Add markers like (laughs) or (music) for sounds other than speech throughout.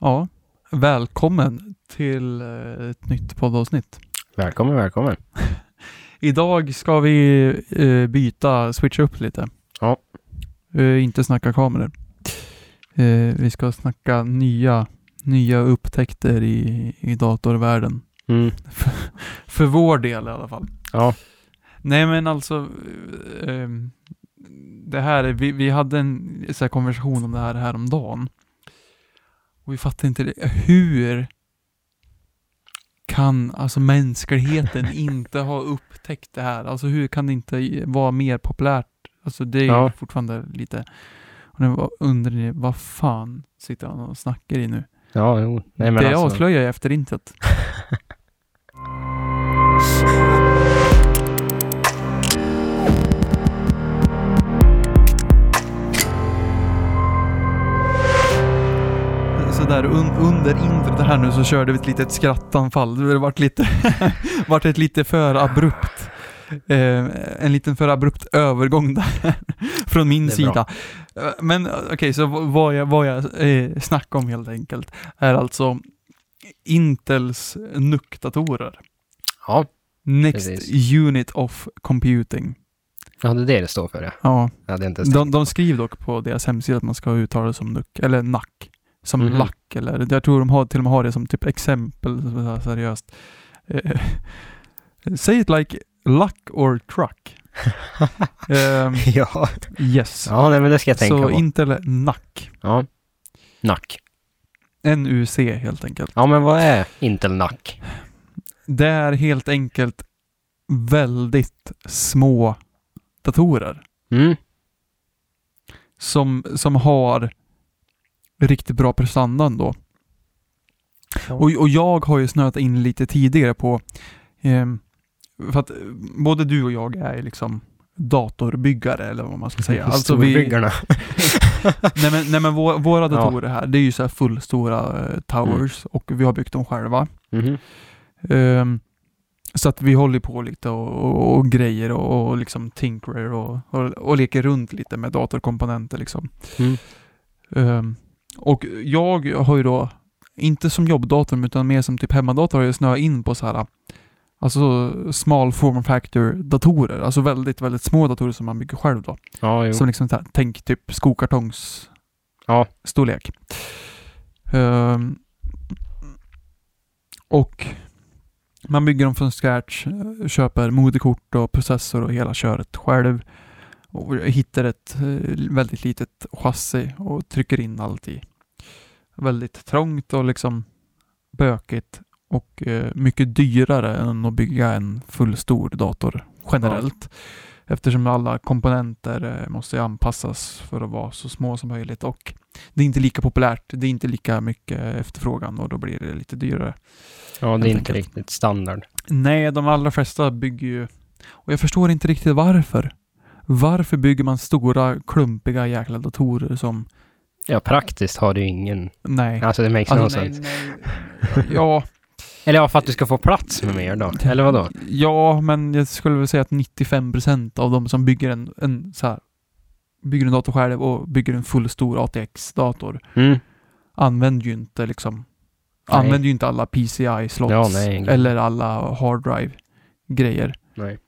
Ja, välkommen till eh, ett nytt poddavsnitt. Välkommen, välkommen. (laughs) Idag ska vi eh, byta, switcha upp lite. Ja. Inte snacka kameror. Eh, vi ska snacka nya, nya upptäckter i, i datorvärlden. Mm. För, för vår del i alla fall. Ja. Nej men alltså, det här, är- vi, vi hade en så här, konversation om det här häromdagen. Och vi fattar inte det. Hur kan alltså mänskligheten (laughs) inte ha upptäckt det här? Alltså hur kan det inte vara mer populärt? Alltså det är Ja. fortfarande lite, och nu undrar ni, vad fan sitter han och snackar i nu? Ja, jo. Nej, men det alltså. avslöjar jag efter intet. (laughs) Sådär un under introt här nu så körde vi ett litet skrattanfall. Det vart lite, (laughs) vart ett lite för abrupt. Eh, en liten för abrupt övergång där (laughs) från min Det är sida. bra. Men okej, så v- vad jag, vad jag eh, snackar om helt enkelt är alltså Intels NUC-datorer. Ja. Next Precis. Unit of Computing. ja, det är det det står för. Ja. Ja, Jag hade inte ens de, de skriver dock på deras hemsida att man ska uttala det som NUC, eller NAC. Som Mhm. lack, eller jag tror de har, till och med har det som typ exempel, så seriöst. Eh, (laughs) say it like luck or truck. (laughs) Ehm, ja. yes. ja, nej, men det ska jag tänka Så på. Intel NAC. Ja. Nack. NUC helt enkelt. Ja, men vad är Intel Nack? Det är helt enkelt väldigt små datorer Mm. som, som har riktigt bra prestanda ändå. Och, och jag har ju snöat in lite tidigare på, ehm, för att eh, både du och jag är liksom datorbyggare eller vad man ska säga. (laughs) Alltså vi, (laughs) nej men, nej men vår, våra Ja. datorer här, det är ju så här fullstora eh, towers och vi har byggt dem själva. Mhm. Ehm, så att vi håller på lite och, och, och grejer och, och liksom tinkerer och, och, leker runt lite med datorkomponenter liksom. Mm. Ehm, och jag har ju då, inte som jobbdator utan mer som typ hemmadator har jag snöat in på så här Alltså small form factor datorer, alltså väldigt, väldigt små datorer som man bygger själv då. Ja, jo. Som liksom så här, tänk typ skokartongs Ja. storlek. Ehm, och man bygger dem från scratch, köper moderkort och processor och hela köret själv. Och hittar ett eh, väldigt litet chassi och trycker in allt i. Väldigt trångt och liksom bökigt och eh, mycket dyrare än att bygga en fullstor dator generellt. Eftersom alla komponenter eh, måste anpassas för att vara så små som möjligt och det är inte lika populärt, det är inte lika mycket efterfrågan och då blir det lite dyrare. ja, det är inte riktigt standard. Nej, de allra flesta bygger ju... Och jag förstår inte riktigt varför. Varför bygger man stora, klumpiga jäkla datorer som... Ja, praktiskt har ju ingen... Nej. Alltså det makes no Alltså, nej, sense. nej. Ja, Eller ja, för att du ska få plats med mer då. Eller vad då? ja, men jag skulle väl säga att 95% av de som bygger en, en så här, bygger en dator själv och bygger en fullstor ATX-dator Mm. använder ju inte liksom Nej. använder ju inte alla PCI-slots Ja, eller alla hard drive-grejer. Nej.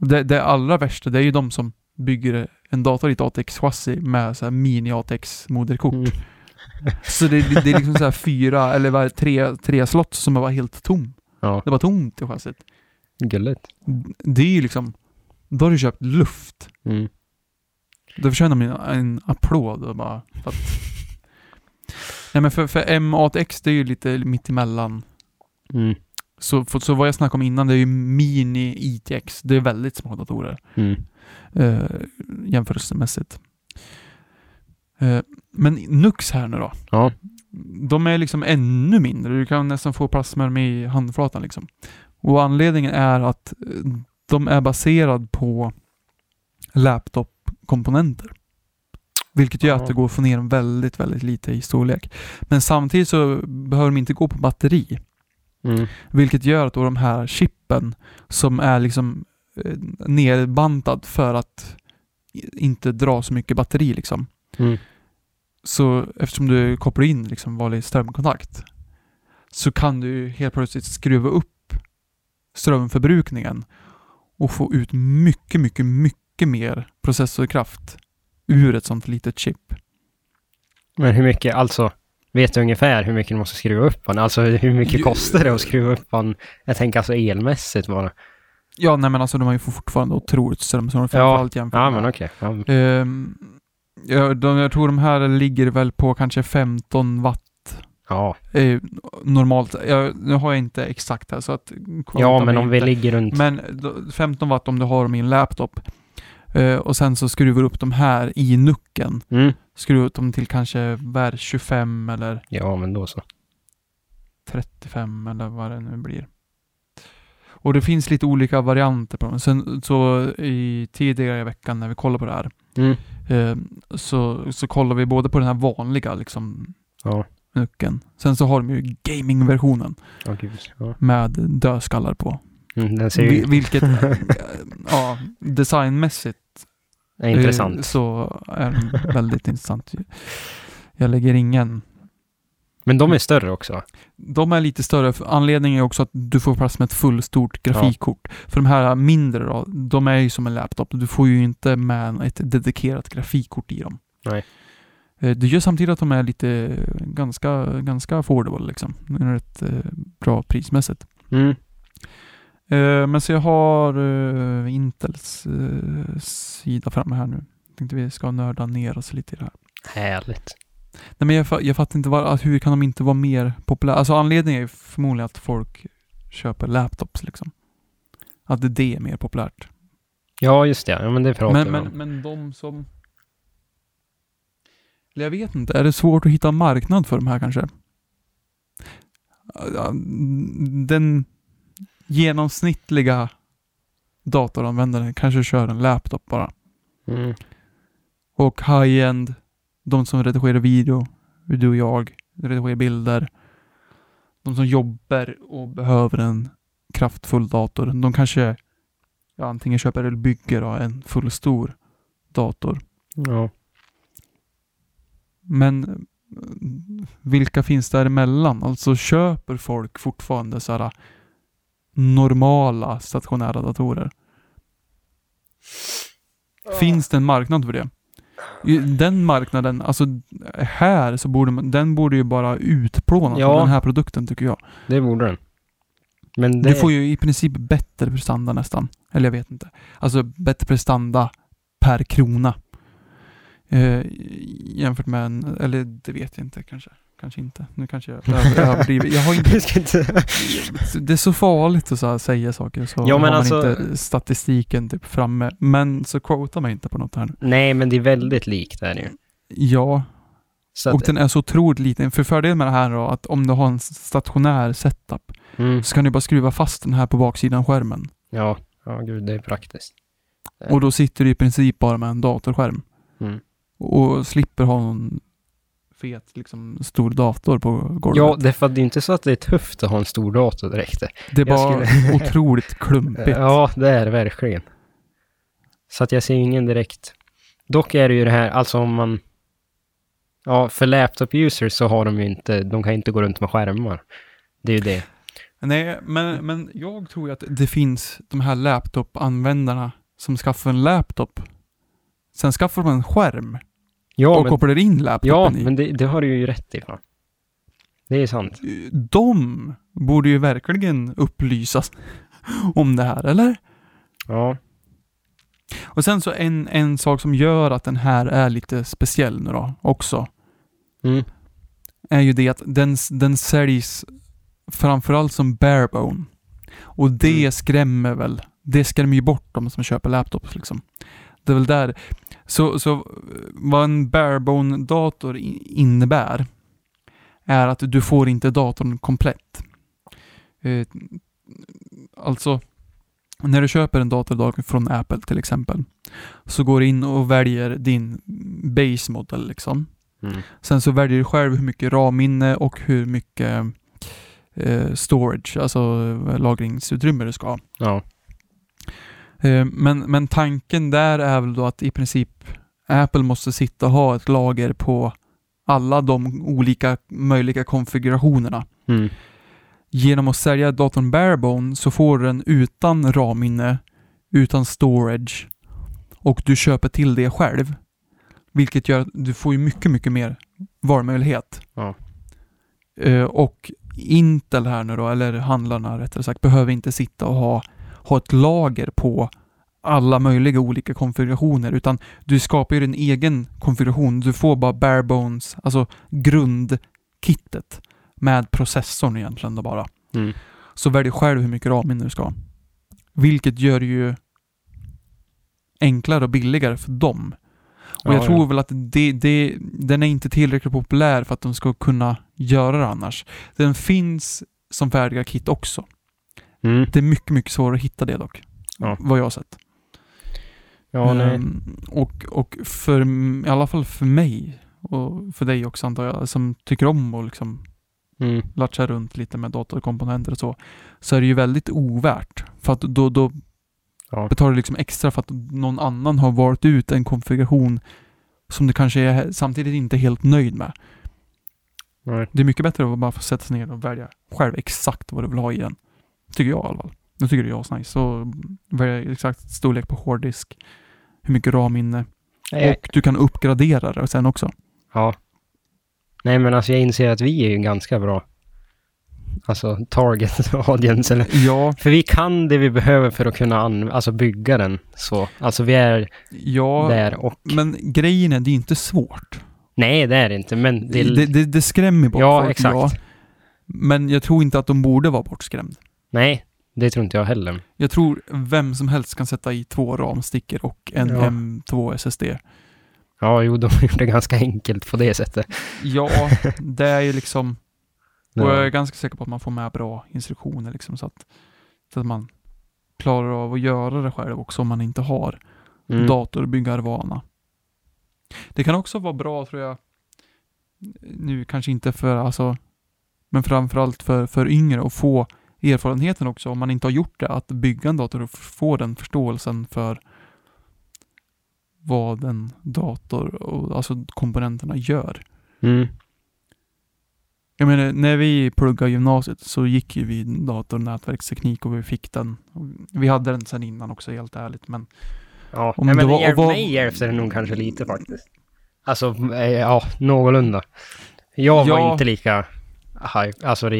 Det, det allra värsta, det är ju de som bygger en dator i ett ATX-chassi med så här mini-ATX-moderkort. Mm. (laughs) Så det, det, det är liksom så här fyra, eller vad tre, tre slots som var helt tom. Ja, Det var tomt i chassit. gulligt. Det är ju liksom, då har du köpt luft. Mm. Då förtjänar man en applåd och bara för att... (laughs) Nej men för, för MATX det är ju lite mittemellan. Mm. Så, för, så vad jag snackade om innan det är ju mini ITX. Det är väldigt små datorer. Mm. Eh, jämförelsemässigt. Eh, men Nux här nu då. Ja. De är liksom ännu mindre. Du kan nästan få plats med dem i handflatan liksom. Och anledningen är att eh, de är baserad på laptop-komponenter. Vilket gör Ja. att det går att få ner dem väldigt, väldigt lite i storlek. Men samtidigt så behöver de inte gå på batteri. Mm. Vilket gör att då de här chippen som är liksom eh, nerbantad för att inte dra så mycket batteri liksom. Mm. så eftersom du kopplar in liksom vanlig strömkontakt så kan du helt plötsligt skruva upp strömförbrukningen och få ut mycket, mycket, mycket mer processorkraft ur ett sånt litet chip. Men hur mycket, alltså, vet du ungefär hur mycket du måste skruva upp den? Alltså hur mycket kostar det att skruva upp den? Jag tänker alltså elmässigt bara. Ja, nej men alltså de har ju fortfarande otroligt strömsnålt framförallt jämfört Ja, men okej. Ja, Ehm, ja, de, jag tror de här ligger väl på kanske 15 watt ja. eh, normalt. Jag, nu har jag inte exakt här så att... ja men om vi inte. ligger runt... Men då- 15 watt om du har dem i en laptop. Eh, och sen så skruvar du upp de här i nucken. Mm. Skruvar upp dem till kanske värd 25 eller Ja, men då så. 35 eller vad det nu blir. Och det finns lite olika varianter på dem. Sen så i tidigare i veckan när vi kollade på det här Mm. eh, så, så kollar vi både på den här vanliga liksom Ja. nucken. Sen så har de ju gamingversionen Ja. Ja. med dödskallar på. Mm, den ser ju Vi, vilket, (laughs) ja, designmässigt är intressant. eh, så är den väldigt (laughs) intressant. Jag lägger ingen Men de är större också. De är lite större. Anledningen är också att du får plats med ett fullstort grafikkort. För de här mindre då, de är ju som en laptop. Du får ju inte med ett dedikerat grafikkort i dem. Nej. Eh, Det gör samtidigt att de är lite ganska, ganska affordable liksom. Rätt eh, bra prismässigt. Mm. Eh, Men så jag har eh, Intels eh, sida framme här nu. Tänkte vi ska nörda ner oss lite i det här. Härligt. Nej men jag, jag fattar inte var, hur kan de inte vara mer populära? Alltså anledningen är ju förmodligen att folk köper laptops liksom. Att det- är mer populärt. Ja, just det. Ja, men det pratar Men, men, om. men de som... Eller jag vet inte, är det svårt att hitta marknad för de här kanske? Den genomsnittliga datoranvändaren kanske kör en laptop bara. Mm. Och high-end, de som redigerar video, du och jag, redigerar bilder. De som jobbar och behöver en kraftfull dator, de kanske ja, antingen köper eller bygger då, en fullstor dator. Ja. Men vilka finns däremellan? Alltså köper folk fortfarande så här normala stationära datorer? Finns det en marknad för det? Den marknaden, alltså här så borde man, den borde ju bara utplånas Ja. den här produkten tycker jag. Det borde den. Men det... Du får ju i princip bättre prestanda nästan. Eller jag vet inte. Alltså bättre prestanda per krona. Eh, jämfört med en, eller det vet jag inte kanske. Kanske inte. Nu kanske jag över- överdriver. (laughs) Jag har inte, det är så farligt att så här säga saker så Ja, men har man alltså- inte statistiken typ framme. Men så quota mig inte på något här nu. Nej, men det är väldigt likt där ju. Ja, Så och att, den är så otroligt liten. För fördelen med det här då, att om du har en stationär setup mm, så kan du bara skruva fast den här på baksidan skärmen. ja, ja, gud, det är praktiskt. Och då sitter du i princip bara med en datorskärm. Mm. Och slipper ha någon fet, liksom, stor dator på golvet. Ja, det är det är inte så att det är tufft att ha en stor dator direkt. det är bara skulle- (laughs) otroligt klumpigt. Ja, det är det verkligen. Så att jag ser ingen direkt. Dock är det ju det här, alltså om man... Ja, för laptop-users så har de ju inte, de kan inte gå runt med skärmar. Det är ju det. Nej, men, men jag tror ju att det finns de här laptop-användarna som skaffar en laptop. Sen skaffar de en skärm Ja, och men, kopplar in ja, laptopen i. men det, det har du ju rätt i. Fan. Det är sant. De borde ju verkligen upplysas om det här, eller? Ja. Och sen så en, en sak som gör att den här är lite speciell nu då också, Mm. är ju det att den, den säljs framförallt som barebone. Och det Mm. skrämmer väl, det skrämmer ju bort de som köper laptops liksom. Det är väl där. Så, så eh, vad en barebone-dator innebär är att du får inte datorn komplett. Eh, alltså, när du köper en dator idag från Apple till exempel, så går du in och väljer din base model liksom. Mm. Sen så väljer du själv hur mycket RAM-minne och hur mycket eh, storage, alltså eh, lagringsutrymme du ska ha. Ja. Eh, men, men tanken där är väl då att i princip Apple måste sitta och ha ett lager på alla de olika möjliga konfigurationerna. Mm. Genom att sälja datorn barebone så får du den utan RAM-minne, utan storage och du köper till det själv. Vilket gör att du får mycket, mycket mer valmöjlighet. Ja. Eh, och Intel här nu då, eller handlarna rättare sagt, behöver inte sitta och ha, ha ett lager på alla möjliga olika konfigurationer, utan du skapar ju din egen konfiguration. Du får bara bare bones, alltså grundkittet med processorn egentligen då bara. Mm. Så välj själv hur mycket RAM-minne du ska ha. Vilket gör det ju enklare och billigare för dem. Och Ja, jag tror ja. väl att det, det, den är inte tillräckligt populär för att de ska kunna göra det annars. Den finns som färdiga kit också. Mm. Det är mycket, mycket svårare att hitta det dock. Ja. Vad jag har sett. Ja, nej. Ehm, och, och för, i alla fall för mig, och för dig också antar jag, som tycker om att liksom Mm. latcha runt lite med datorkomponenter och så, så är det ju väldigt ovärt. För att då, då Ja. betalar du liksom extra för att någon annan har valt ut en konfiguration som du kanske är samtidigt inte helt nöjd med. Nej. Det är mycket bättre att bara få sätta sig ner och välja själv exakt vad du vill ha i den. Tycker jag i alla fall. Jag tycker det är asnice. Så välja exakt storlek på hårddisk, hur mycket RAM-minne Nej, och du kan uppgradera det sen också. Ja. Nej, men alltså jag inser att vi är ju ganska bra. Alltså target (laughs) audience eller Ja, För vi kan det vi behöver för att kunna an- alltså bygga den så. Alltså vi är ja där och... men grejen är det är inte svårt. Nej, det är det inte, men det... Det, det, det skrämmer bort ja, folk, exakt. ja. Men jag tror inte att de borde vara bortskrämd. Nej, det tror inte jag heller. Jag tror vem som helst kan sätta i två ramstickor och en Ja. M2 SSD. Ja, jo, de har gjort det ganska enkelt på det sättet. Ja, (laughs) det är ju liksom... Och jag är ganska säker på att man får med bra instruktioner liksom så att, så att man klarar av att göra det själv också om man inte har Mm. datorbyggarvana. Det kan också vara bra tror jag, nu kanske inte för alltså, men framförallt för, för yngre att få erfarenheten också om man inte har gjort det, att bygga en dator och få den förståelsen för vad en dator och alltså komponenterna gör. Mm. Jag menar, när vi pluggade gymnasiet så gick ju vi dator och nätverksteknik och vi fick den. Vi hade den sedan innan också helt ärligt, men Ja, Om Nej, men det var- hjälp, vad- mig hjälpte det nog kanske lite faktiskt. Alltså, eh, ja, någorlunda. Jag var Ja. inte lika alltså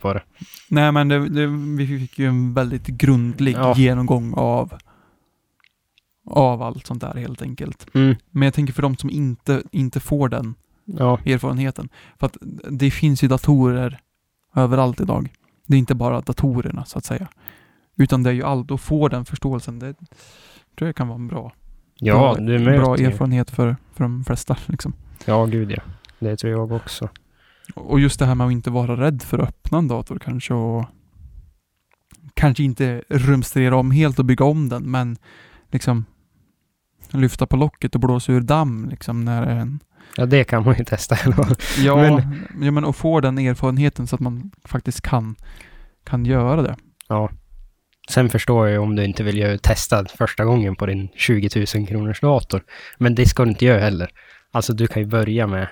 på det. Nej men det, det, vi fick ju en väldigt grundlig Ja. genomgång av, av allt sånt där helt enkelt. Mm. Men jag tänker för de som inte, inte får den Ja, erfarenheten. För att det finns ju datorer överallt idag. Det är inte bara datorerna så att säga. Utan det är ju allt, och få den förståelsen, det tror jag kan vara en bra, ja bra, bra erfarenhet för, för de flesta. (laughs) Liksom. Ja, gud ja. Det tror jag också. Och just det här med att inte vara rädd för att öppna en dator kanske och kanske inte rumstera om helt och bygga om den, men liksom lyfta på locket och blåsa ur damm liksom när en... Ja, det kan man ju testa. Ja, Men- ja, men och få den erfarenheten så att man faktiskt kan, kan göra det. ja. Sen förstår jag ju om du inte vill göra testad första gången på din 20 000 kronors dator. Men det ska du inte göra heller. Alltså du kan ju börja med...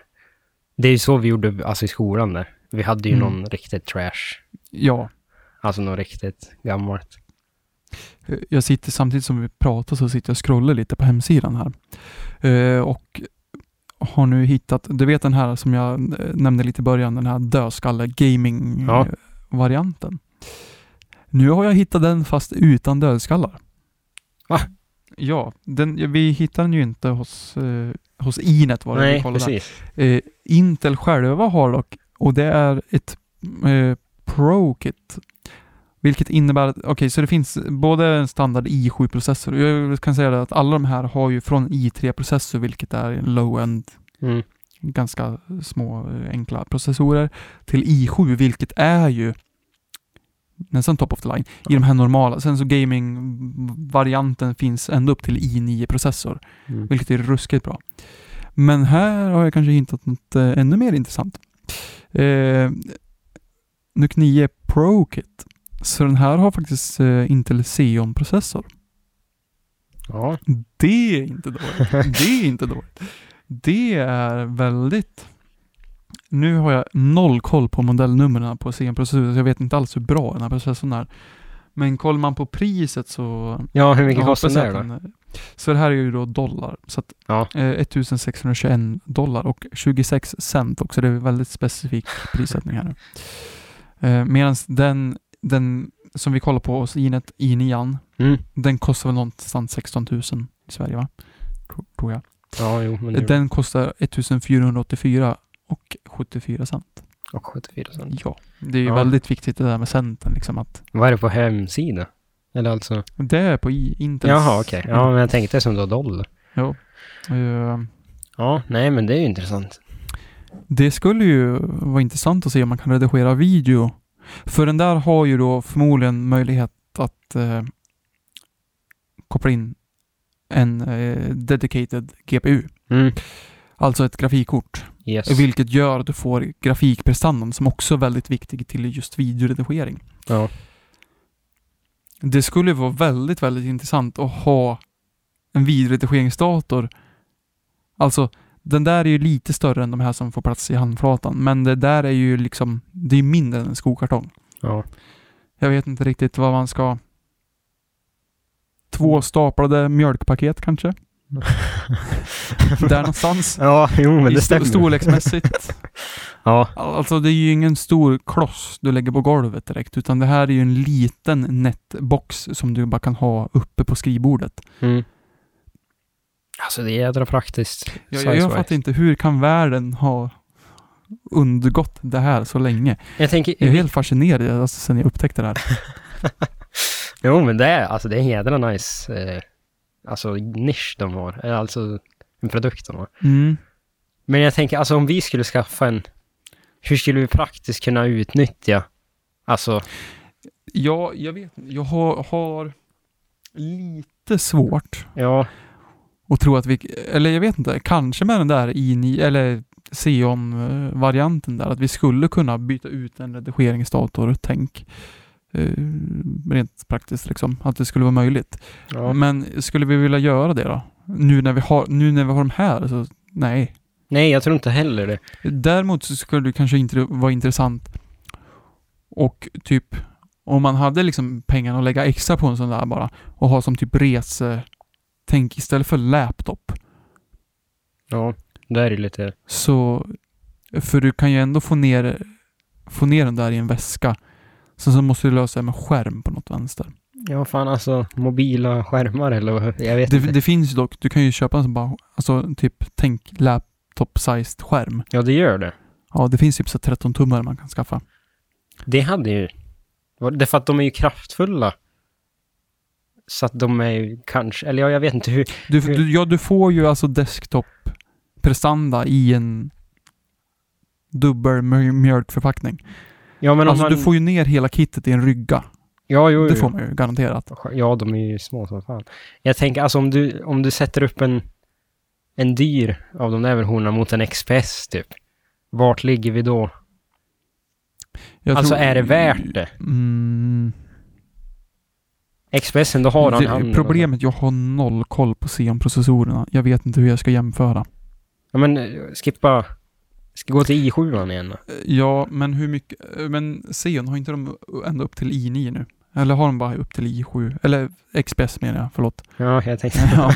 Det är ju så vi gjorde alltså, i skolan där. Vi hade ju Mm. någon riktigt trash. Ja, Alltså något riktigt gammalt. jag sitter samtidigt som vi pratar så sitter jag och scrollar lite på hemsidan här. Eh, och har nu hittat, du vet den här som jag eh, nämnde lite i början, den här dödskalle gaming Ja. eh. Nu har jag hittat den fast utan dödskallar. Va? Ja, den, vi hittade den ju inte hos, eh, hos Inet var det vi Nej, kollade. precis. Eh, Intel själva har dock, och det är ett eh, Pro-kit. Vilket innebär att, okej, så det finns både en standard i7-processor. Jag kan säga att alla de här har ju från i3-processor, vilket är en low-end, Mm. ganska små, eh, enkla processorer, till i7, vilket är ju nästan top of the line i de här normala. Sen så gaming-varianten finns ända upp till i9-processor. Mm. Vilket är ruskigt bra. Men här har jag kanske hittat något eh, ännu mer intressant. Eh, NUC 9 Pro Kit. Så den här har faktiskt eh, Intel Xeon-processor. Ja. Det är inte dåligt. Det är inte dåligt. Det är väldigt nu har jag noll koll på modellnumren på CM-processorer, så jag vet inte alls hur bra den här processorn är. Men kollar man på priset så... Ja, hur mycket kostar den där då? Så det här är ju då dollar. Så att, Ja. eh, 1621 dollar och 26 cent också. Det är väldigt specifik prissättning här. Eh, Medan den, den som vi kollar på hos Inet, i9, Mm. den kostar väl någonstans 16 000 i Sverige va? Tror- jag. Ja, jo, men det Den kostar 1484 och 74 cent. och 74 cent. Ja, det är ju Ja. väldigt viktigt det där med centen liksom att Vad är det på hemsida? Eller alltså? det är på Intels. Jaha, okej. Ja, men jag tänkte som då dollar. Eh, Ja, nej, men det är ju intressant. Det skulle ju vara intressant att se om man kan redigera video. För den där har ju då förmodligen möjlighet att eh, koppla in en eh, dedicated GPU. Mm. Alltså ett grafikkort. Yes. Vilket gör att du får grafikprestandan som också är väldigt viktig till just videoredigering. Ja. Det skulle vara väldigt, väldigt intressant att ha en videoredigeringsdator. Alltså, den där är ju lite större än de här som får plats i handflatan, men det där är ju liksom, det är mindre än en skokartong. Ja. Jag vet inte riktigt vad man ska... Två staplade mjölkpaket kanske? (laughs) Där någonstans. Ja, jo, men I det stämmer. storleksmässigt. (laughs) Ja. Alltså det är ju ingen stor kloss du lägger på golvet direkt, utan det här är ju en liten nätbox som du bara kan ha uppe på skrivbordet. Mm. Alltså, det är jädra praktiskt. Jag, jag, jag fattar inte, hur kan världen ha undgått det här så länge? Jag tänker... Jag är helt fascinerad alltså, sen jag upptäckte det här. (laughs) Jo, men det är, alltså, det är en jädra nice, eh, alltså, nisch de har. Alltså, en produkt de har. Mm. Men jag tänker, alltså om vi skulle skaffa en, hur skulle vi praktiskt kunna utnyttja, alltså, Ja, jag vet. Jag har, har lite svårt ja, att tro att vi, eller jag vet inte, kanske med den där i eller Xeon-varianten där, att vi skulle kunna byta ut en redigeringsdator, tänk. Eh, rent praktiskt liksom, att det skulle vara möjligt. ja. Men skulle vi vilja göra det då? Nu när vi har, nu när vi har de här, så nej. Nej, jag tror inte heller det. Däremot så skulle det kanske inte vara intressant och typ om man hade liksom pengarna att lägga extra på en sån där bara och ha som typ rese tänk istället för laptop Ja, det är lite, så för du kan ju ändå få ner få ner den där i en väska sen så måste du lösa det med skärm på något vänster. ja fan alltså, mobila skärmar eller vad- jag vet Det, inte. det finns ju dock, du kan ju köpa en sån bara, alltså typ tänk laptop-sized skärm. Ja, det gör det. Ja, det finns typ så 13 tummar man kan skaffa. Det hade ju, det är för att de är ju kraftfulla. Så att de är ju kanske, eller ja, jag vet inte hur, Du, Hur- du, ja, du får ju alltså desktop-prestanda i en dubbel mj- mjölkförpackning. Ja men Alltså man, du får ju ner hela kittet i en rygga. ja, jo, Det jo. får man ju garanterat. Ja, de är ju små som fan. Jag tänker alltså om du, om du sätter upp en, en dyr av de där versionerna mot en XPS typ. Vart ligger vi då? Jag alltså tror- är det värt det? Mm, XPSen, då har han det, handen. problemet, jag har noll koll på Xeon-processorerna. Jag vet inte hur jag ska jämföra. Ja men eh, skippa, ska gå till i7 igen då. Ja, men hur mycket, men Xeon, har inte de ända upp till i9 nu? Eller har de bara upp till i7? Eller XPS menar jag, förlåt. Ja, jag tänkte... (laughs) ja,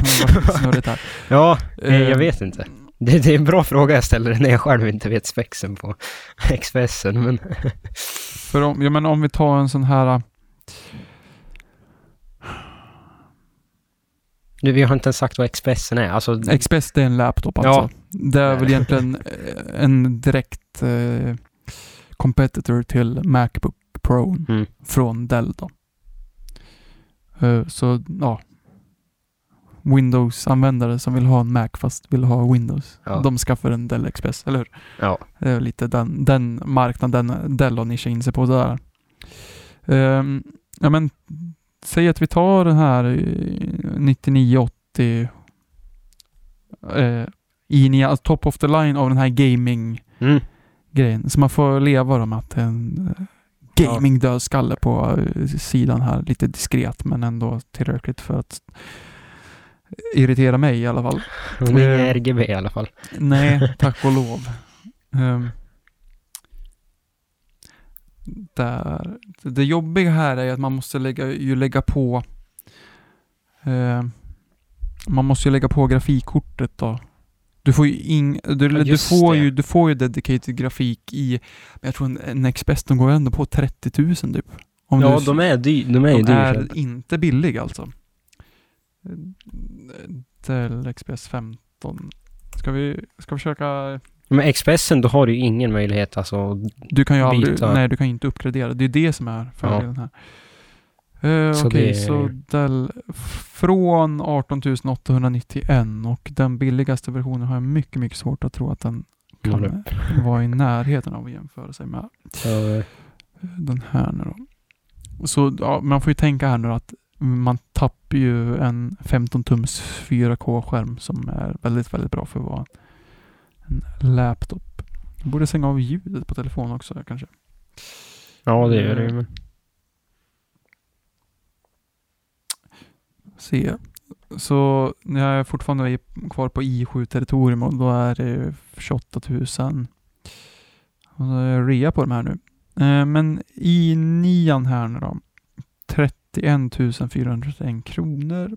snurrigt här. (laughs) ja, eh, jag Eh, vet inte. Det, det är en bra fråga jag ställer när jag själv inte vet spexen på (laughs) XPSen, men... För om, ja, men om vi tar en sån här Nu, vi har inte ens sagt vad XPSen är. Alltså, XPS det är en laptop Ja. alltså. Det är väl egentligen eh, en direkt eh, competitor till Macbook Pro Mm. från Dell då. Eh, så ja. Windows-användare som vill ha en Mac fast vill ha Windows. Ja. De skaffar en Dell XPS, eller hur? ja. Det är lite den, den marknaden Dell har nischat in sig på där. Ehm, ja men, säg att vi tar den här eh, 9980 eh, i alltså top of the line av den här gaming Mm. grejen. Så man får leva då med att en eh, gaming dödskalle på eh, sidan här. Lite diskret men ändå tillräckligt för att irritera mig i alla fall. Hon är. RGB i alla fall. Nej, (laughs) tack och lov. Ehm, där, det jobbiga här är att man måste lägga, ju lägga på eh, man måste ju lägga på grafikkortet då. Du får ju ing, du, Ja, du, får det. ju, du får ju dedicated grafik i, men jag tror en, en XPS de går ändå på 30 000 typ. Om Ja, du, de är, dy, de är de är inte billiga alltså. Dell XPS 15. Ska vi, ska vi försöka Men XPSen, då har du ju ingen möjlighet alltså. Du kan ju aldrig, byta. nej du kan ju inte uppgradera. Det är det som är fördelen här. Uh, Okej, det- så Dell från 18 891 och den billigaste versionen har jag mycket, mycket svårt att tro att den kan Når vara i närheten av att jämföra sig med eh, den här nu då. Så ja, man får ju tänka här nu att man tappar ju en 15 tums 4K-skärm som är väldigt, väldigt bra för att vara en laptop. Jag borde stänga av ljudet på telefonen också kanske. ja, det gör det ju. men- Se. Så när jag är fortfarande är kvar på i7-territorium och då är det 28 000. Och då är rea på de här nu. Eh, men i nian här nu då. 31 401 kronor.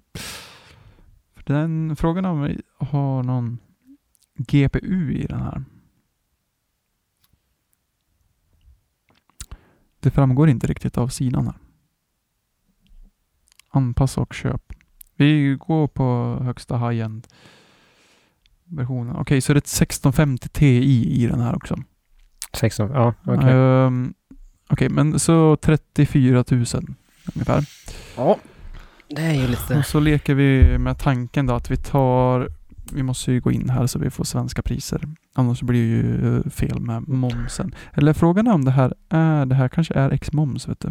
För Den frågan om vi har någon GPU i den här. Det framgår inte riktigt av sidan här. Anpassa och köp. Vi går på högsta high-end versionen. Okej, så det är ett 1650 Ti i den här också. 16, ja, okej. Ehm, Okej, men så 34 000 ungefär. Ja, det är ju lite... Och så leker vi med tanken då att vi tar, vi måste ju gå in här så vi får svenska priser. Annars blir det ju fel med momsen. Eller frågan är om det här är, det här kanske är ex-moms vet du.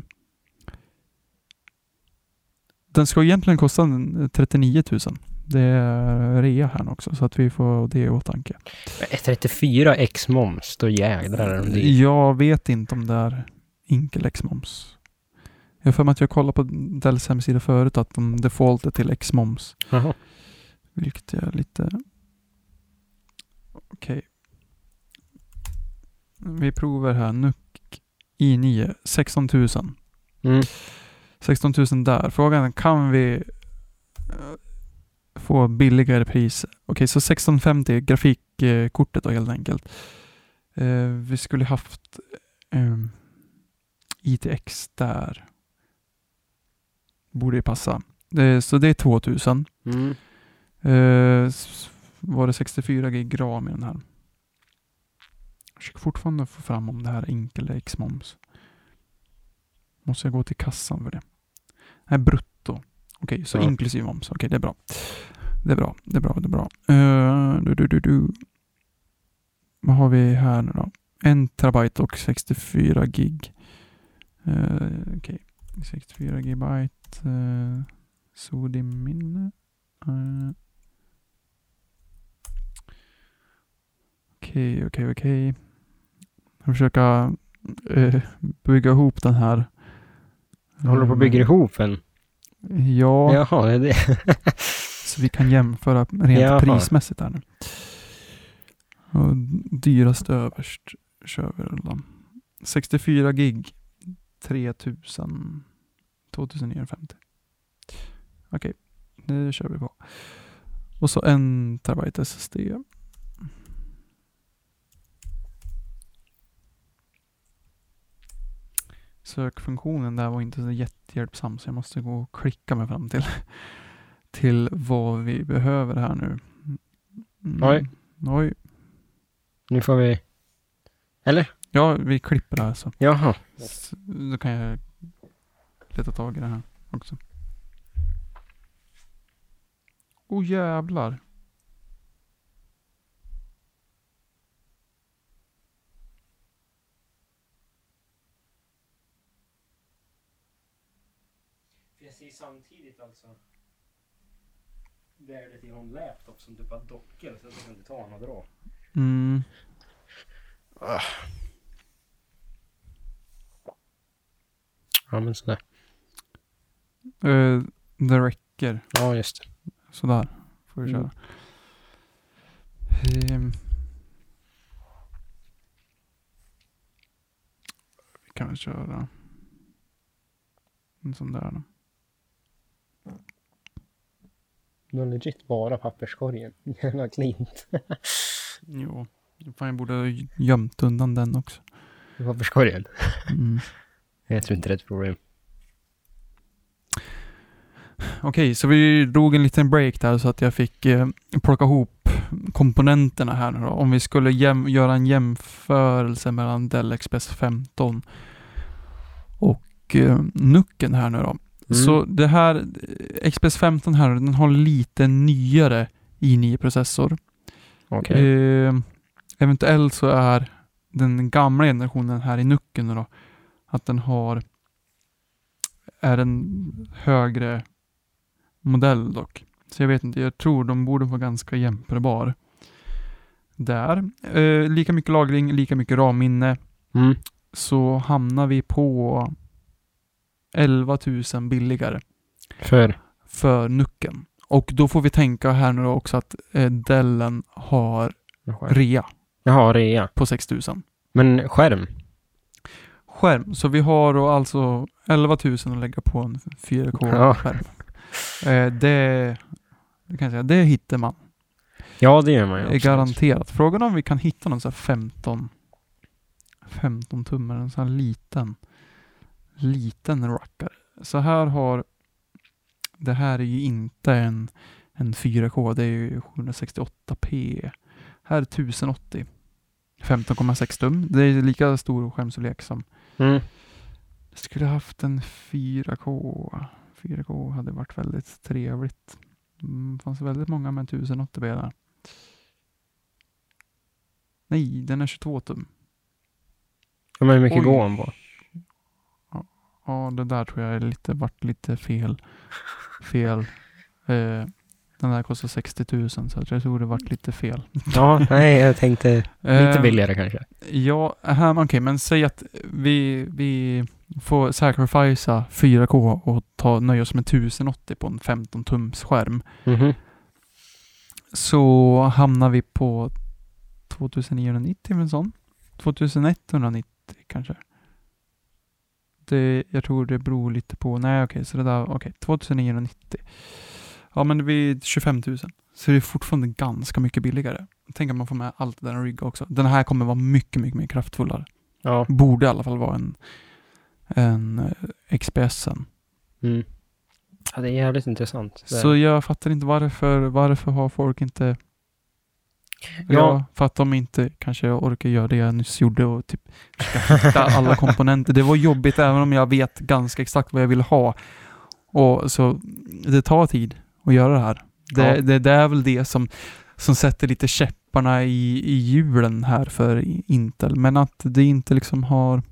Den ska egentligen kosta en 39 000. Det är rea här också så att vi får det i åtanke. 34 x moms, då jädrar är de dyra. Jag vet inte om det är Inkel ex-moms. Jag har för mig att jag kollade på Dells hemsida förut att de defaultar till ex-moms. Jaha. Vilket är lite... Okej. Vi provar här. NUC i9. 16 000. Mm. 16 000 där. Frågan är, kan vi eh, få billigare pris? Okej, så 1650 grafikkortet då helt enkelt. Eh, vi skulle haft eh, ITX där. Borde ju passa. Så det är 2000. Mm. S- var det 64 gig ram i den här? Jag försöker fortfarande få fram om det här är Inkel eller X-moms. Måste jag gå till kassan för det? Nej, brutto. Okej, så Ja. inklusive moms. Okej, det är bra. Det är bra, det är bra, det är bra. Eh, du, du, du, du. Vad har vi här nu då? En terabyte och 64 gig. Uh, Okej, 64 gigabyte. Uh. Eh, Okej, okej, okej. Jag ska försöka eh, bygga ihop den här. Håller du på och bygger ihop en? Ja, Jaha, det är det. så vi kan jämföra rent Jaha. prismässigt här nu. Och dyrast överst kör vi då. 64 gig. 3000. 2950. Okej, det kör vi på. Och så en terabyte SSD. Sökfunktionen där var inte så jättehjälpsam så jag måste gå och klicka mig fram till, (laughs) till vad vi behöver här nu. Mm. Oj. Oj. Nu får vi... Eller? Ja, vi klipper det här så. Jaha. Så Då kan jag leta tag i det här också. Oh, jävlar. Ser samtidigt alltså värdet i någon laptop som typ har dockor så att jag kan inte ta den och dra. Mm. Ja men sådär. Eh, det räcker. Ja just det. Sådär. Får vi Mm. köra. Ehm. Vi kan vi köra. En sån där. Du har legit bara papperskorgen. (laughs) Jävla klint. Jo, fan jag borde ha gömt undan den också. Papperskorgen? Mm. (laughs) Jag tror inte det är ett problem. Okej, så vi drog en liten break där så att jag fick eh, plocka ihop komponenterna här nu då. Om vi skulle göra en jämförelse mellan Dell XPS 15 och eh, Nucken här nu då. Mm. Så det här, XPS 15 här, den har lite nyare i9-processor. Okej. Eh, eventuellt så är den gamla generationen här i Nucken då, att den har är en högre modell dock. Så jag vet inte, jag tror de borde vara ganska jämförbar. Där. Eh, lika mycket lagring, lika mycket RAM-minne. Mm. Så hamnar vi på 11 000 billigare För? för Nucken. Och då får vi tänka här nu också att eh, Dellen har rea Jaha, rea. på 6000. Men skärm? Skärm, så vi har då alltså 11 000 att lägga på en Ja. 4K-skärm. Eh, det, det kan jag säga, det hittar man. Ja, det gör man ju. Är absolut. garanterat. Frågan är om vi kan hitta någon sån här 15 15 tummar, en sån här liten liten rackare. Så här har det här är ju inte en, en 4K, det är ju 768p. Här är 1080. 15,6 tum. Det är lika stor skärmstorlek som Mm. jag skulle haft en 4K. 4K hade varit väldigt trevligt. Mm, Det fanns väldigt många med 1080p där. Nej, den är 22 tum. Ja, Men hur mycket Oj. går han på? Ja, det där tror jag är lite, vart lite fel. Fel. (laughs) Eh, den där kostar 60 000 så jag tror det vart lite fel. Ja, nej, jag tänkte lite Eh, billigare kanske. Ja, här, okej, men säg att vi, vi får sacrificea 4K och ta, nöja oss med 1080 på en 15 tums skärm. Mhm. Så hamnar vi på 2990 med en sån. 2190 kanske. Det, jag tror det beror lite på, nej okej, så det där, okej, 2990. Ja men det blir 25 000. Så det är fortfarande ganska mycket billigare. Tänk att man får med allt där rigga också. Den här kommer vara mycket, mycket mer kraftfullare. Ja. Borde i alla fall vara en, en eh, XPSen. Mm. Ja, det är jävligt intressant. Så jag fattar inte varför, varför har folk inte Ja. För att de inte kanske orkar göra det jag nyss gjorde och typ hitta alla (laughs) komponenter. Det var jobbigt även om jag vet ganska exakt vad jag vill ha. Och så det tar tid att göra det här. Det, Ja. det, det är väl det som, som sätter lite käpparna i, i hjulen här för Intel. Men att det inte liksom har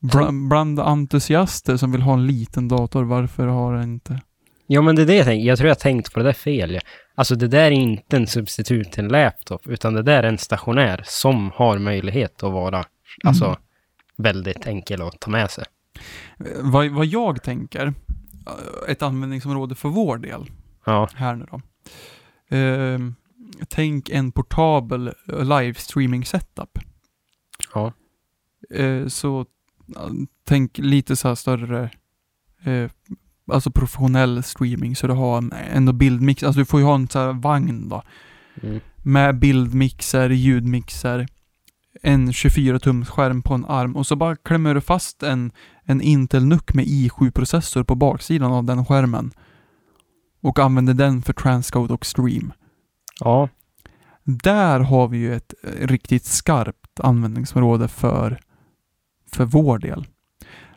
bland, bland entusiaster som vill ha en liten dator, varför har det inte? Ja, men det är det jag tänker. Jag tror jag har tänkt på det där fel. Alltså det där är inte en substitut till en laptop, utan det där är en stationär som har möjlighet att vara alltså, Mm. väldigt enkel att ta med sig. Vad, vad jag tänker, eh, ett användningsområde för vår del, Ja, här nu då. Ehm, tänk en portabel eh, livestreaming setup. ja, Eh, så tänk lite så här större, alltså professionell streaming så du har en, ändå bildmix, alltså du får ju ha en så här vagn då. mm. Med bildmixer, ljudmixer, en 24-tums skärm på en arm och så bara klämmer du fast en, en Intel NUC med i7-processor på baksidan av den skärmen. Och använder den för transcode och stream. ja, Där har vi ju ett eh, riktigt skarpt användningsområde för, för vår del.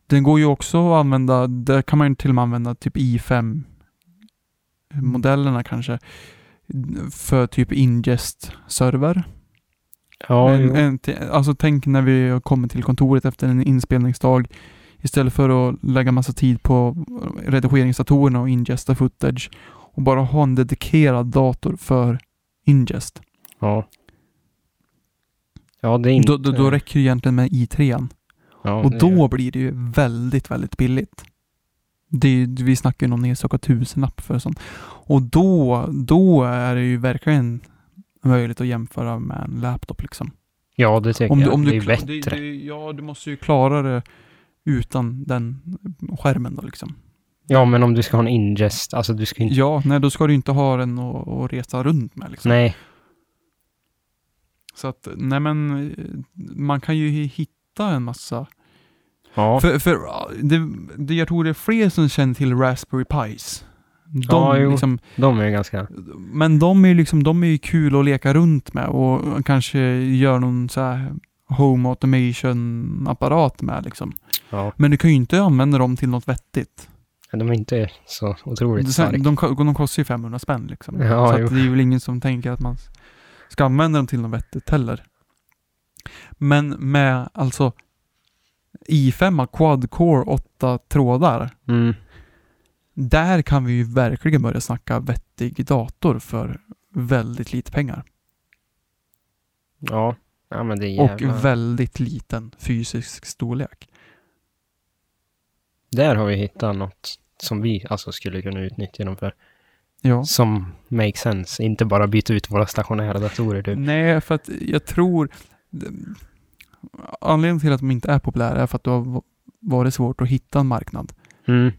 Den går ju också att använda, där kan man ju till och med använda typ i5 modellerna kanske för typ ingest-server. ja, en, en, alltså tänk när vi kommer till kontoret efter en inspelningsdag. Istället för att lägga massa tid på redigeringsdatorerna och ingesta footage och bara ha en dedikerad dator för ingest. ja. Ja, det är inte... Då, då, då räcker det egentligen med i3. Ja, och det- då blir det ju väldigt, väldigt billigt. Det, är- vi snackar ju någon enstaka tusenlapp för sånt. Och då, då är det ju verkligen möjligt att jämföra med en laptop liksom. Ja, det tycker Om du, jag. om det du, är kla- bättre. Det, det, ja, du måste ju klara det utan den skärmen då liksom. Ja, men om du ska ha en ingest, alltså du ska inte... Ja, nej då ska du inte ha den att, att resa runt med liksom. Nej, Så att, nej men, eh, man kan ju hitta en massa. ja. För, för ja, det, det, jag tror det är fler som känner till Raspberry Pis. De, Ja, jo. liksom, De är ju ganska... men de är ju liksom, de är ju kul att leka runt med och kanske gör någon så här home automation-apparat med liksom. Ja, Men du kan ju inte använda dem till något vettigt. de är inte så otroligt starka. de, de kostar ju 500 spänn liksom. Ja, så det är väl ingen som tänker att man ska använda dem till något vettigt heller. Men med alltså i5 quad-core 8 trådar, Mm. där kan vi ju verkligen börja snacka vettig dator för väldigt lite pengar. Ja. ja, men det är Och jävla... väldigt liten fysisk storlek. Där har vi hittat något som vi alltså skulle kunna utnyttja dem för. Ja. Som makes sense. Inte bara byta ut våra stationära datorer typ. Nej, för att jag tror... Anledningen till att de inte är populära är för att det har varit svårt att hitta en marknad. Mm.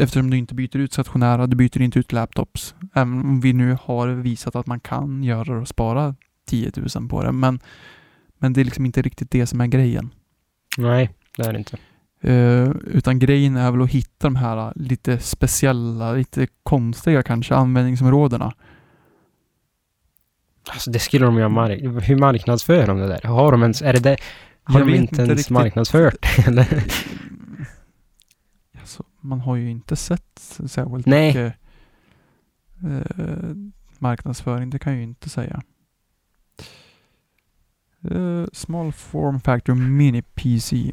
Eftersom du inte byter ut stationära, du byter inte ut laptops. Även om vi nu har visat att man kan göra och spara 10 000 på det. Men, men det är liksom inte riktigt det som är grejen. Nej, det är det inte. Eh, utan grejen är väl att hitta de här lite speciella, lite konstiga kanske användningsområdena. Alltså det skulle de ju ha mark- Hur marknadsför de det där? Har de ens... Är det det? Har Jag de inte ens riktigt. marknadsfört (laughs) eller? Alltså, man har ju inte sett särskilt Nej. mycket eh, marknadsföring, det kan jag ju inte säga. Eh, small form factor mini PC.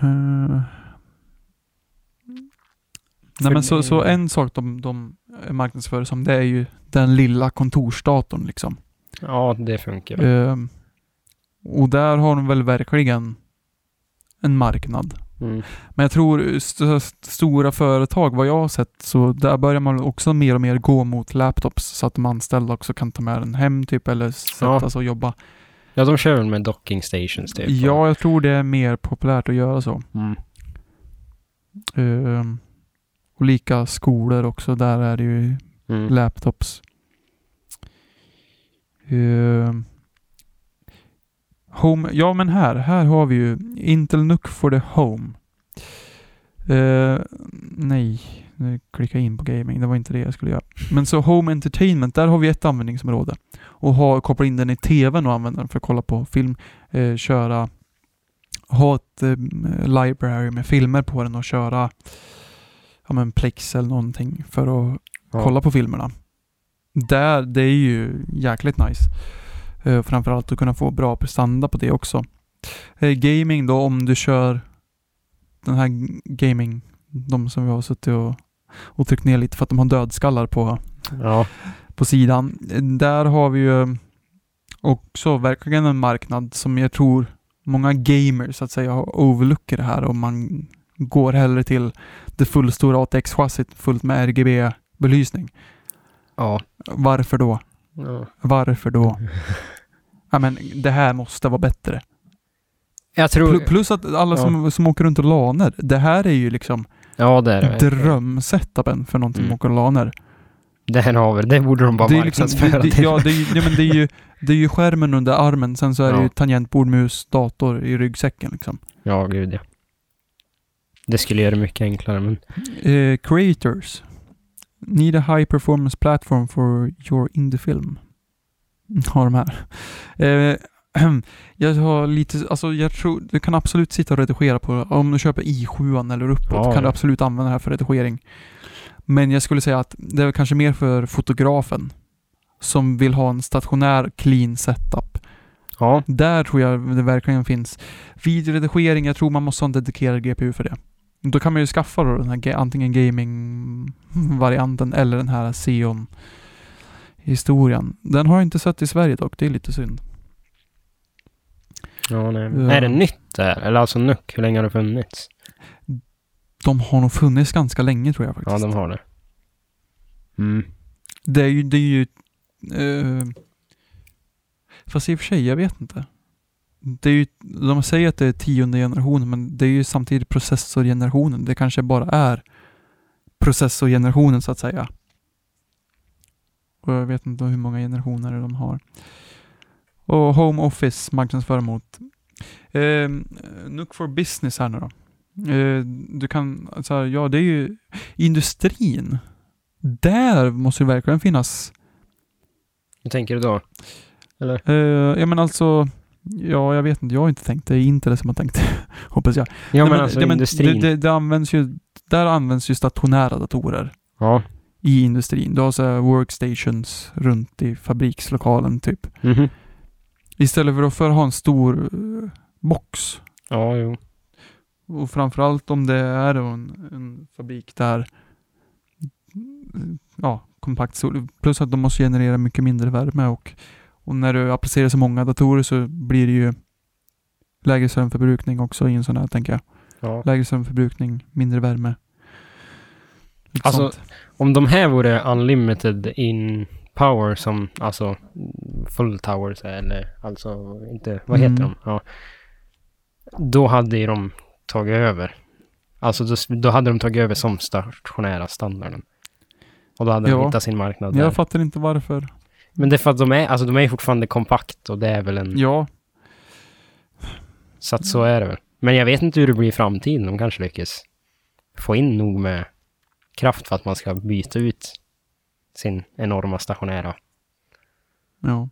Eh, nej men så, så en sak de, de marknadsför som det är ju den lilla kontorsdatorn liksom. Ja, det funkar. Eh, och där har de väl verkligen en marknad. Mm. Men jag tror st st stora företag, vad jag har sett, så där börjar man också mer och mer gå mot laptops så att de anställda också kan ta med den hem typ eller sätta Ja. sig och jobba. Ja, de kör väl med docking stations typ. Ja, jag tror det är mer populärt att göra så. Mm. Ehm, och lika skolor också, där är det ju Mm. laptops. Ehm, home, ja men här, här har vi ju Intel NUC for the Home. Eh, nej, nu klickar jag in på gaming, det var inte det jag skulle göra. Men så Home Entertainment, där har vi ett användningsområde. Och ha, koppla in den i TVn och använda den för att kolla på film, eh, köra, ha ett library med filmer på den och köra ja, men Plex eller någonting för att Ja. kolla på filmerna. Där, det är ju jäkligt nice. Uh, framförallt att kunna få bra prestanda på det också. Eh, gaming då, om du kör den här gaming, de som vi har suttit och, och tryckt ner lite för att de har dödskallar på, Ja. på sidan. Där har vi ju också verkligen en marknad som jag tror många gamers så att säga har overlookar det här och man går hellre till det fullstora ATX-chassit fullt med RGB-belysning. Ja. Varför då? ja. Varför då? (laughs) Ja men det här måste vara bättre. Jag tror... Pl- Plus att alla som, som åker runt och laner, det här är ju liksom ja, det är det. drömsetupen för någon som Mm. åker och laner. Det här har vi. Det borde de bara Det är liksom, marknadsföra. det, det, ja, det är, ja, men det är ju det är ju skärmen under armen, sen så är det Ja. ju tangentbord, mus, dator i ryggsäcken liksom. ja, gud ja. Det skulle göra det mycket enklare, men... Eh, creators. Need a high performance platform for your indie film. (laughs) Har de här. Eh, (clears throat) jag har lite, alltså jag tror, du kan absolut sitta och redigera på, om du köper i7 eller uppåt, Ja, kan du absolut använda det här för redigering. Men jag skulle säga att det är kanske mer för fotografen som vill ha en stationär clean setup. Ja. Där tror jag det verkligen finns. Videoredigering, jag tror man måste ha en dedikerad GPU för det. Då kan man ju skaffa då den här antingen gaming-varianten eller den här Xeon-historien. Den har jag inte sett i Sverige dock, det är lite synd. Ja, nej. Ja. Är det nytt där? Eller alltså NUC, hur länge har det funnits? De har nog funnits ganska länge tror jag faktiskt. Ja, de har det. Mm. Det är ju, det är ju eh, Fast i och för sig, jag vet inte. Det är ju, de säger att det är tionde generationen, men det är ju samtidigt processorgenerationen. Det kanske bara är processorgenerationen så att säga. Och jag vet inte hur många generationer de har. Och Home Office marknadsför mot eh, Nook for Business här nu då. Eh, du kan, alltså, ja det är ju industrin. Där måste det verkligen finnas Hur tänker du då? Eller? Uh, ja men alltså, ja jag vet inte, jag har inte tänkt det. är inte det som jag tänkt. Hoppas jag. Ja, Nej, men alltså ja, industrin. Det, det, det används ju, där används ju stationära datorer Ja. i industrin. Du har så workstations runt i fabrikslokalen typ. Mhm. Istället för att för ha en stor eh, box. Ja, jo. Och framförallt om det är en, en fabrik där ja, kompakt sol. Plus att de måste generera mycket mindre värme och, och när du applicerar så många datorer så blir det ju lägre strömförbrukning också i en sån här, tänker jag. Ja. Lägre strömförbrukning, mindre värme. Lite Alltså, sånt. Om de här vore unlimited in power som, alltså full towers eller alltså inte, vad heter Mm. de? Ja. Då hade ju de tagit över. Alltså då, då hade de tagit över som stationära standarden. Och då hade de Ja. hittat sin marknad där. Jag fattar inte varför. Men det är för att de är, alltså de är fortfarande kompakt och det är väl en, Ja, så att så är det väl. Men jag vet inte hur det blir i framtiden. De kanske lyckas få in nog med kraft för att man ska byta ut sin enorma stationära. ja.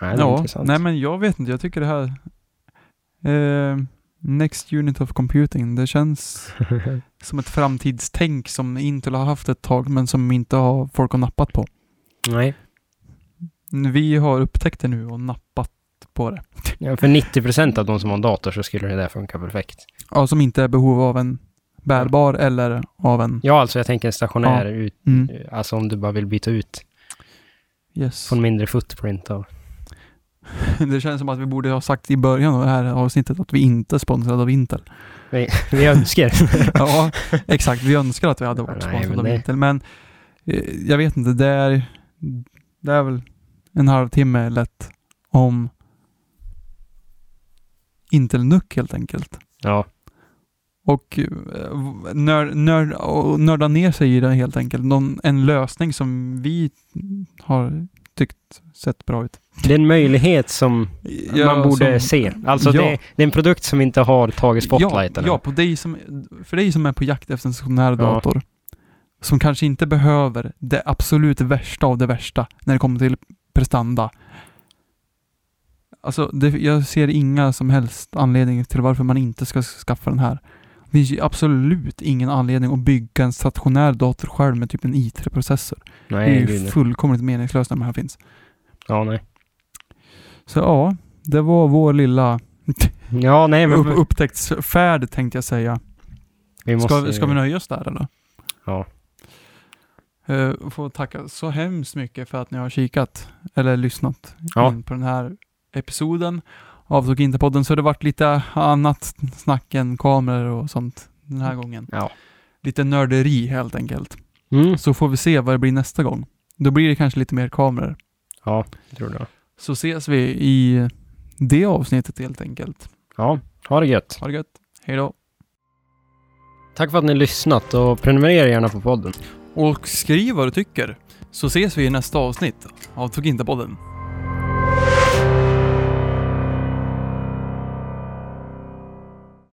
Nej, det ja. intressant. Nej men jag vet inte, jag tycker det här eh, Next Unit of Computing, det känns (laughs) som ett framtidstänk som Intel har haft ett tag men som inte har folk har nappat på. Nej. Vi har upptäckt det nu och nappat på det. Ja, för 90% av de som har en dator så skulle det där funka perfekt. Ja, som inte är behov av en bärbar eller av en... Ja, alltså jag tänker en stationär ut, Mm, alltså om du bara vill byta ut. yes. Få en mindre footprint av. (laughs) Det känns som att vi borde ha sagt i början av det här avsnittet att vi inte är sponsrade av Intel. Vi, vi önskar. (laughs) Ja, exakt. Vi önskar att vi hade varit Nej, sponsrade av det- Intel, men eh, jag vet inte, det är, det är väl en halvtimme lätt om Intel NUC helt enkelt. ja, Och eh, nörd, och nörda ner sig i det helt enkelt. Någon, en lösning som vi har tyckt sett bra ut. Det är en möjlighet som Ja, man borde som- se. Alltså ja. det, det är en produkt som inte har tagit Ja, spotlighten. ja på dig som, för dig som är på jakt efter en stationär Ja. dator. Som kanske inte behöver det absolut värsta av det värsta när det kommer till prestanda. Alltså, det, jag ser inga som helst anledningar till varför man inte ska skaffa den här. Det finns ju absolut ingen anledning att bygga en stationär dator själv med typ en i3-processor. Det är ju gud. nej. fullkomligt meningslöst när de här finns. Ja, nej. Så ja, det var vår lilla Ja, nej, men upp, upptäcktsfärd tänkte jag säga. vi måste... Ska, ska vi nöja oss där eller? Ja. Uh, får tacka så hemskt mycket för att ni har kikat eller lyssnat Ja. på den här episoden av inte podden så har det varit lite annat snack än kameror och sånt den här gången. Ja. Lite nörderi helt enkelt. Mm. Så får vi se vad det blir nästa gång. Då blir det kanske lite mer kameror. Ja, jag tror det. Så ses vi i det avsnittet helt enkelt. Ja, ha det gött. Ha det gött. Hej då. Tack för att ni har lyssnat och prenumerera gärna på podden. Och skriv vad du tycker. Så ses vi i nästa avsnitt av Tog inte podden.